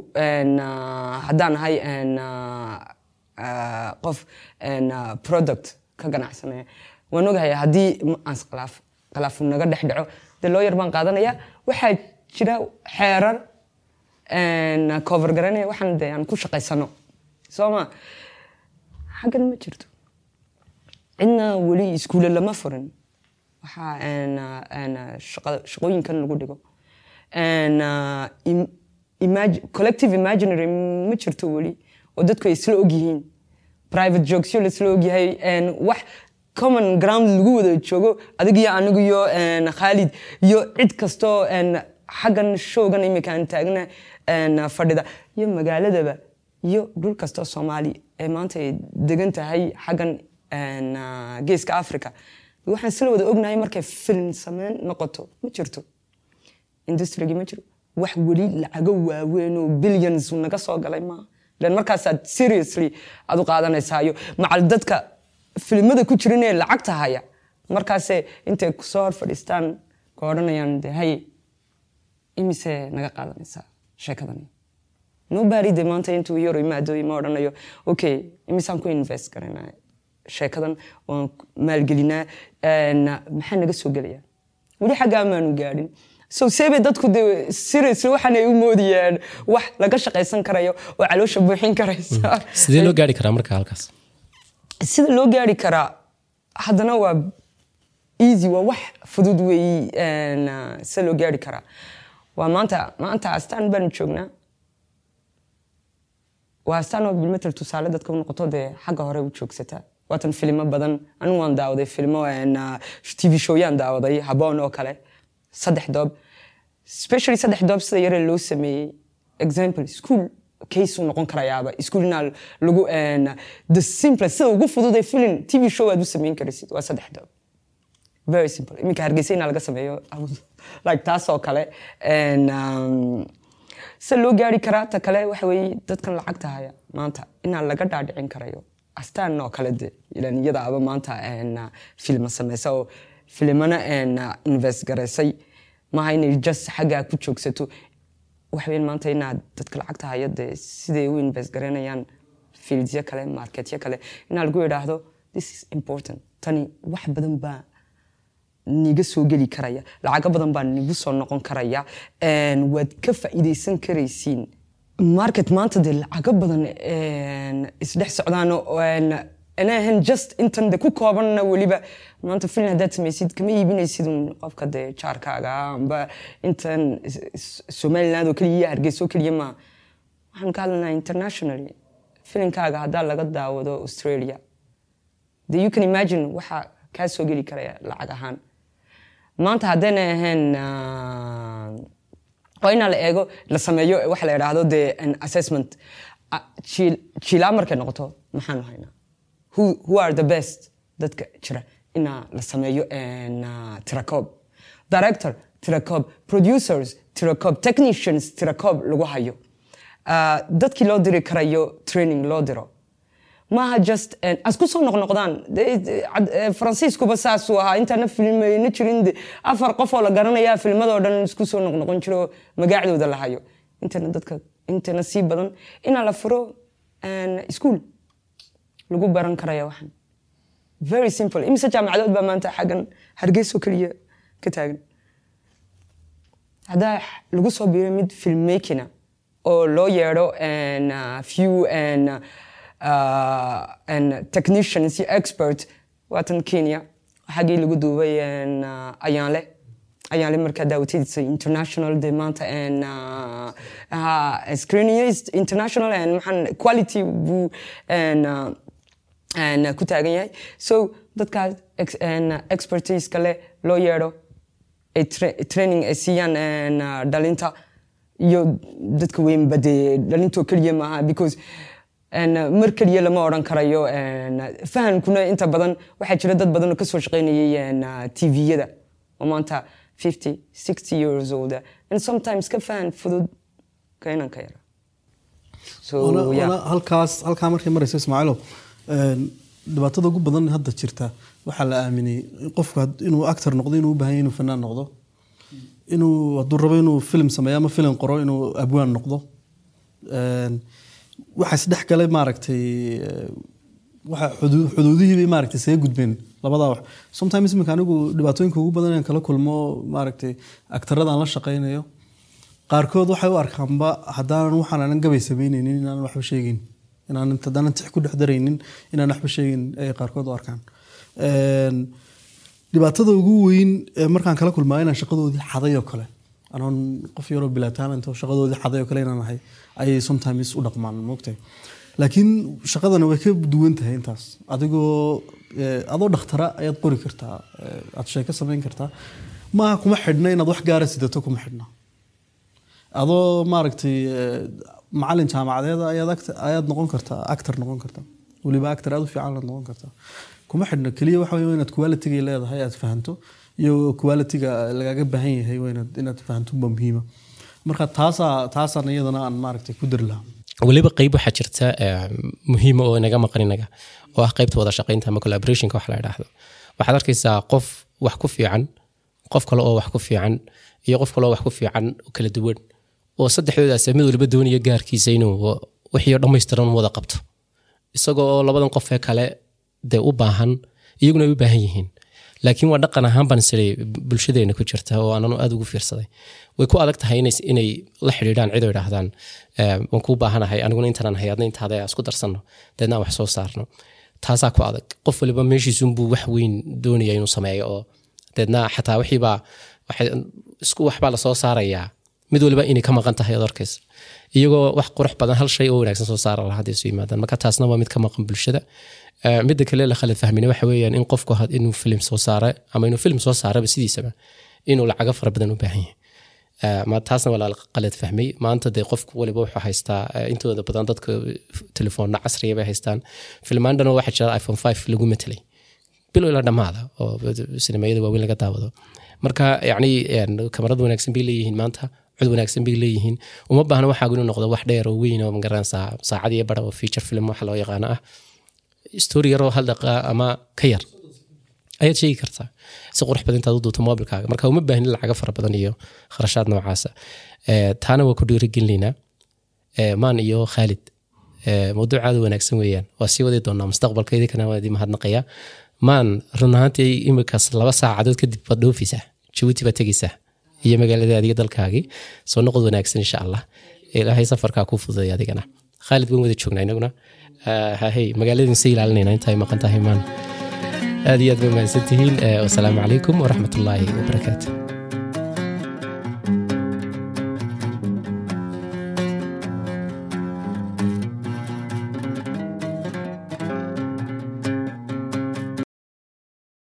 haddaan ahay uh, qof product ka ganacsanaya waan ogahay haddii aan khilaafu naga dhex dhaco dee lawyer baan qaadanaya waxaa jira xeerar cover garanaya waxaan dee aan ku shaqaysano. Soo ma? Xaggan ma jirto. Cidna weli iskuule lama furin. Waxaa shaqooyinkan lagu dhigo. Collective imaginary ma jirto weli oo dadku ay isla ogyihiin. Private jokesyo la isla ogyahay wax common ground lagu wada joogo adig iyo anigu iyo khaalid iyo cid kastoo xaggan showgan imika aan taagna fadhida. Iyo magaaladaba iyo dhul kastoo soomaali ee maanta ay degan tahay xaggan geeska africa waxaan isla wada ognahay markay film sameyn noqoto ma jirto. Industrigi ma jiro. Wax weli lacago waaweyn oo billions naga soo galay maaha lan markaasaad seriously aad u qaadanaysaayo macal dadka filimada ku jirin ee lacagta haya markaase intay ku soo hor fadhiistaan ka odhanayaan de imise naga qaadanaysaa sheekadani nobody de maanta intuu yaro imaado ma odhanayo okay imisaan ku invest garanaa sheekadan waan maalgelinaa een, maxaa naga soo gelaya weli xaggaa maanu gaadhin so seebay dadku de seriously waxaan ay u moodayaan wax laga shaqaysan karayo oo caloosha buuxin karaysa sidee loo gaari karaa marka halkaas sida loo gaari karaa haddana waa easy waa wax fudud weeyi sida loo gaari karaa waa maanta maanta astaan baan joognaa waa astaan oo bilmetel tusaale dadka u noqoto dee xagga hore u joogsataa waatan filimo badan anigu waan daawaday filmo een, ah, tv showyaan daawaday haboon oo kale saddex doob especially saddex doob sida yare loo sameeyey example school case uu noqon karayaaba school inaa lagu een, the simple sida ugu fudud ee film tv show aad u sameyn karaysid waa saddex doob very simple. Iminka hargeysa inaa laga sameeyo like taas oo kale um, se loo gaari karaa ta kale waxa weeye dadkan lacagta haya maanta inaa laga dhaadhicin karayo astaan oo kale de ilan maanta uh, filma sameysa oo filimana uh, invest garaysay maaha inay just xaggaa ku joogsato. Waxa weyn maanta inaad dadka lacagta haya de siday u invest garanayaan fieldsyo kale marketyo kale. Inaa lagu idhaahdo this is important. Tani wax badan baa niga soo geli karaya. Lacago badan baa nigu soo noqon karaya. Waad ka faa'iidaysan karaysiin. Market maanta dee lacago badan isdhex socdaan oo, een, ana just intan de ku koobanna weliba. Maanta filin haddaad samaysid kama iibinaysid un qofka dee jaarkaaga amba intan somaliland oo keliya oo keliya ma. Waxaan ka hadlanaa internationally. Filinkaaga haddaa laga daawado australia. De you can imagine waxa kaa soo geli karaya lacag ahaan maanta haddayna ahayn ah, waa inaa la eego la sameeyo waxa la idhaahdo de an assessment. Ah, jiil- jiilaa markay noqoto maxaanu haynaa who, are the best dadka jira inaa la sameeyo ah, tirakoob director tirakoob producers tirakoob technicians tirakoob lagu hayo. Ah, dadkii loo diri karayo training loo diro maaha just asku soo noqnoqdaan faransiiskuba saasuu ahaa intaana filmayna jirin afar qof oo la garanaya filmadoo dhan isku soo noqnoqon jiro magaacdooda la intana dadka intana sii badan inaa la furo een, iskuul lagu baran karaya waxan very simple. imise jaamacadood baa maanta xaggan hargeyso keliya ka taagan haddaa lagu soo biiro mid filmmakina oo loo yeedho few uh, and technicians iyo expert waatan kenya? Xaggii lagu duubay uh, ayaanle ayaanle markaa daawatadiisa international de maanta and, uh, screening international and maxaan quality buu and, ku taagan yahay so dadkaas expertise kale loo yeedho ay tra- training ay siiyaan dhalinta iyo dadka weynba dee dhalintoo keliya maaha because mar keliya lama odhan karayo een, uh, fahamkuna inta badan waxaa jira dad badan oo ka soo shaqaynayay een, uh, tv-yada oo maanta 50 60 years old. And sometimes ka fahan fudud ka inan ka yara. Halkaas halkaa markay maraysa ismaaciilow een, dhibaatada ugu badan hadda jirta waxaa la aaminay qofku inuu actor noqdo inuu u baahan yahay inuu fanaan noqdo. Inuu hadduu rabo inuu film sameeyo ama film qoro inuu abwaan noqdo waxaa isdhex galay maaragtay eh, waxa xudu- xuduudihii bay maaragtay isaga gudbeen labadaa wax. Sometimes iminka anigu dhibaatooyinka ugu badan inaan kala kulmo maaragtay aktarada aan la shaqaynayo qaarkood waxay u arkaanba haddaanan waxaan anan gabay samaynaynin inaanan waxba sheegin inaanan haddaanan tix ku dhex daraynin inaan waxba sheegin ay qaarkood u arkaan. Dhibaatada ugu weyn markaan kala kulmaa inaan shaqadoodii xaday oo kale. Anoon qof yaroo bilaa talent oo shaqadoodii xaday oo kale inaan ahay ayay sometimes u dhaqmaan moogtahay laakiin shaqadana way ka duwan tahay intaas. Adigoo eh, adoo dhakhtara ayaad qori kartaa eh, aad sheeko samayn kartaa maaha kuma xidhna inaad wax gaara sidato kuma xidhna. Adoo maaragtay eh, macalin jaamacadeed ayaad noqon kartaa actor noqon kartaa weliba actor aad u fiican aad noqon kartaa. Kuma xidhna keliya waxa weeye inaad quality-ga leedahay aad fahanto iyo quality-ga baahan yahay inaad fahanto ba muhiima marka taasaa taasaan iyadana aan maaragtay ku dari weliba qeyb waxaa jirta muhiima oo inaga maqan oo ah qeybta wada shaqaynta ama collaborationka wax la idhaahdo waxaad arkaysaa qof wax ku fiican qof kale oo wax ku fiican iyo qof kale oo wax ku fiican kala duwan oo saddexdoodaas mid waliba doonaya gaarkiisa inuu wixii dhammaystiran wada qabto. Isagoo oo labadan qof kale dee u baahan iyaguna ay u baahan yihiin laakiin waa dhaqan ahaan baan siray bulshadeena ku jirta oo aananu aad ugu fiirsaday. Way ku adag tahay inay- la xidhiidhaan cid oo idhaahdaan waan kuu baahanahay aniguna intaanaan hay adna intaada isku darsanno deedna wax soo saarno. Taasaa ku adag. Qof waliba meeshiisunbuu wax weyn doonaya inuu sameeyo oo deedna xataa wixiibaa isku waxbaa la soo saarayaa. Mid waliba inay ka maqan tahay arkaysa. Iyagoo wax qurux badan hal shay oo wanaagsan soo saara lahaa hadday isu yimaadaan. Marka taasna waa mid ka maqan bulshada Eh, midda kale la khalad fahmina waxa weeyaan in qofku inuu film soo saare ama inuu film soo saaraba sidiisaba inuu lacago fara badan u baahan yahay. Eh, taasna waa la qalad fahmay. Maanta dee qofku waliba wuxuu haystaa eh, intooda badan dadka telefoonna casriya bay haystaan. Filmaandhana waxaa jira iphone 5 lagu matelay bilo ila dhammaada oo sinemayada waaweyn laga daawado. Marka yacni een, kamarad wanaagsan bay leeyihiin maanta cod wanaagsan bay leeyihiin. Uma baahna waxaagu inuu noqdo wax dheer oo weyn oo ma garanaysaa saacad iyo oo feature film waxa loo yaqaano ah story yaroo hal daqiiqa ama ka yar. Ayaad sheegi kartaa. Si qurux badan intaad u duubto mobilkaaga. Marka uma baahnin lacaga fara badan iyo kharashaad noocaasa. Eh, taana waa ku dhiirigelinaynaa Eh, maan iyo khaalid Eh, mawduuc aad u wanaagsan weeyaan. Waa sii wadi doonaa. Mustaqbalka idinkana waa idin mahadnaqaya maan run ahaantii imikaas laba saacadood kadib baad dhoofaysaa jabuuti baad tegaysaa iyo magaaladaadi iyo dalkaagii soo noqod wanaagsan insha allah. Ilaahay safarkaa kuu fududay adigana. Khaalid waan wada joognaa inaguna hahey magaaladin se ilaalinayna. Intaay maqan tahay maan aad iyo aad ba mahadsantihiin Eh, wasalaamu calaykum waraxmatullaahi wabarakaatu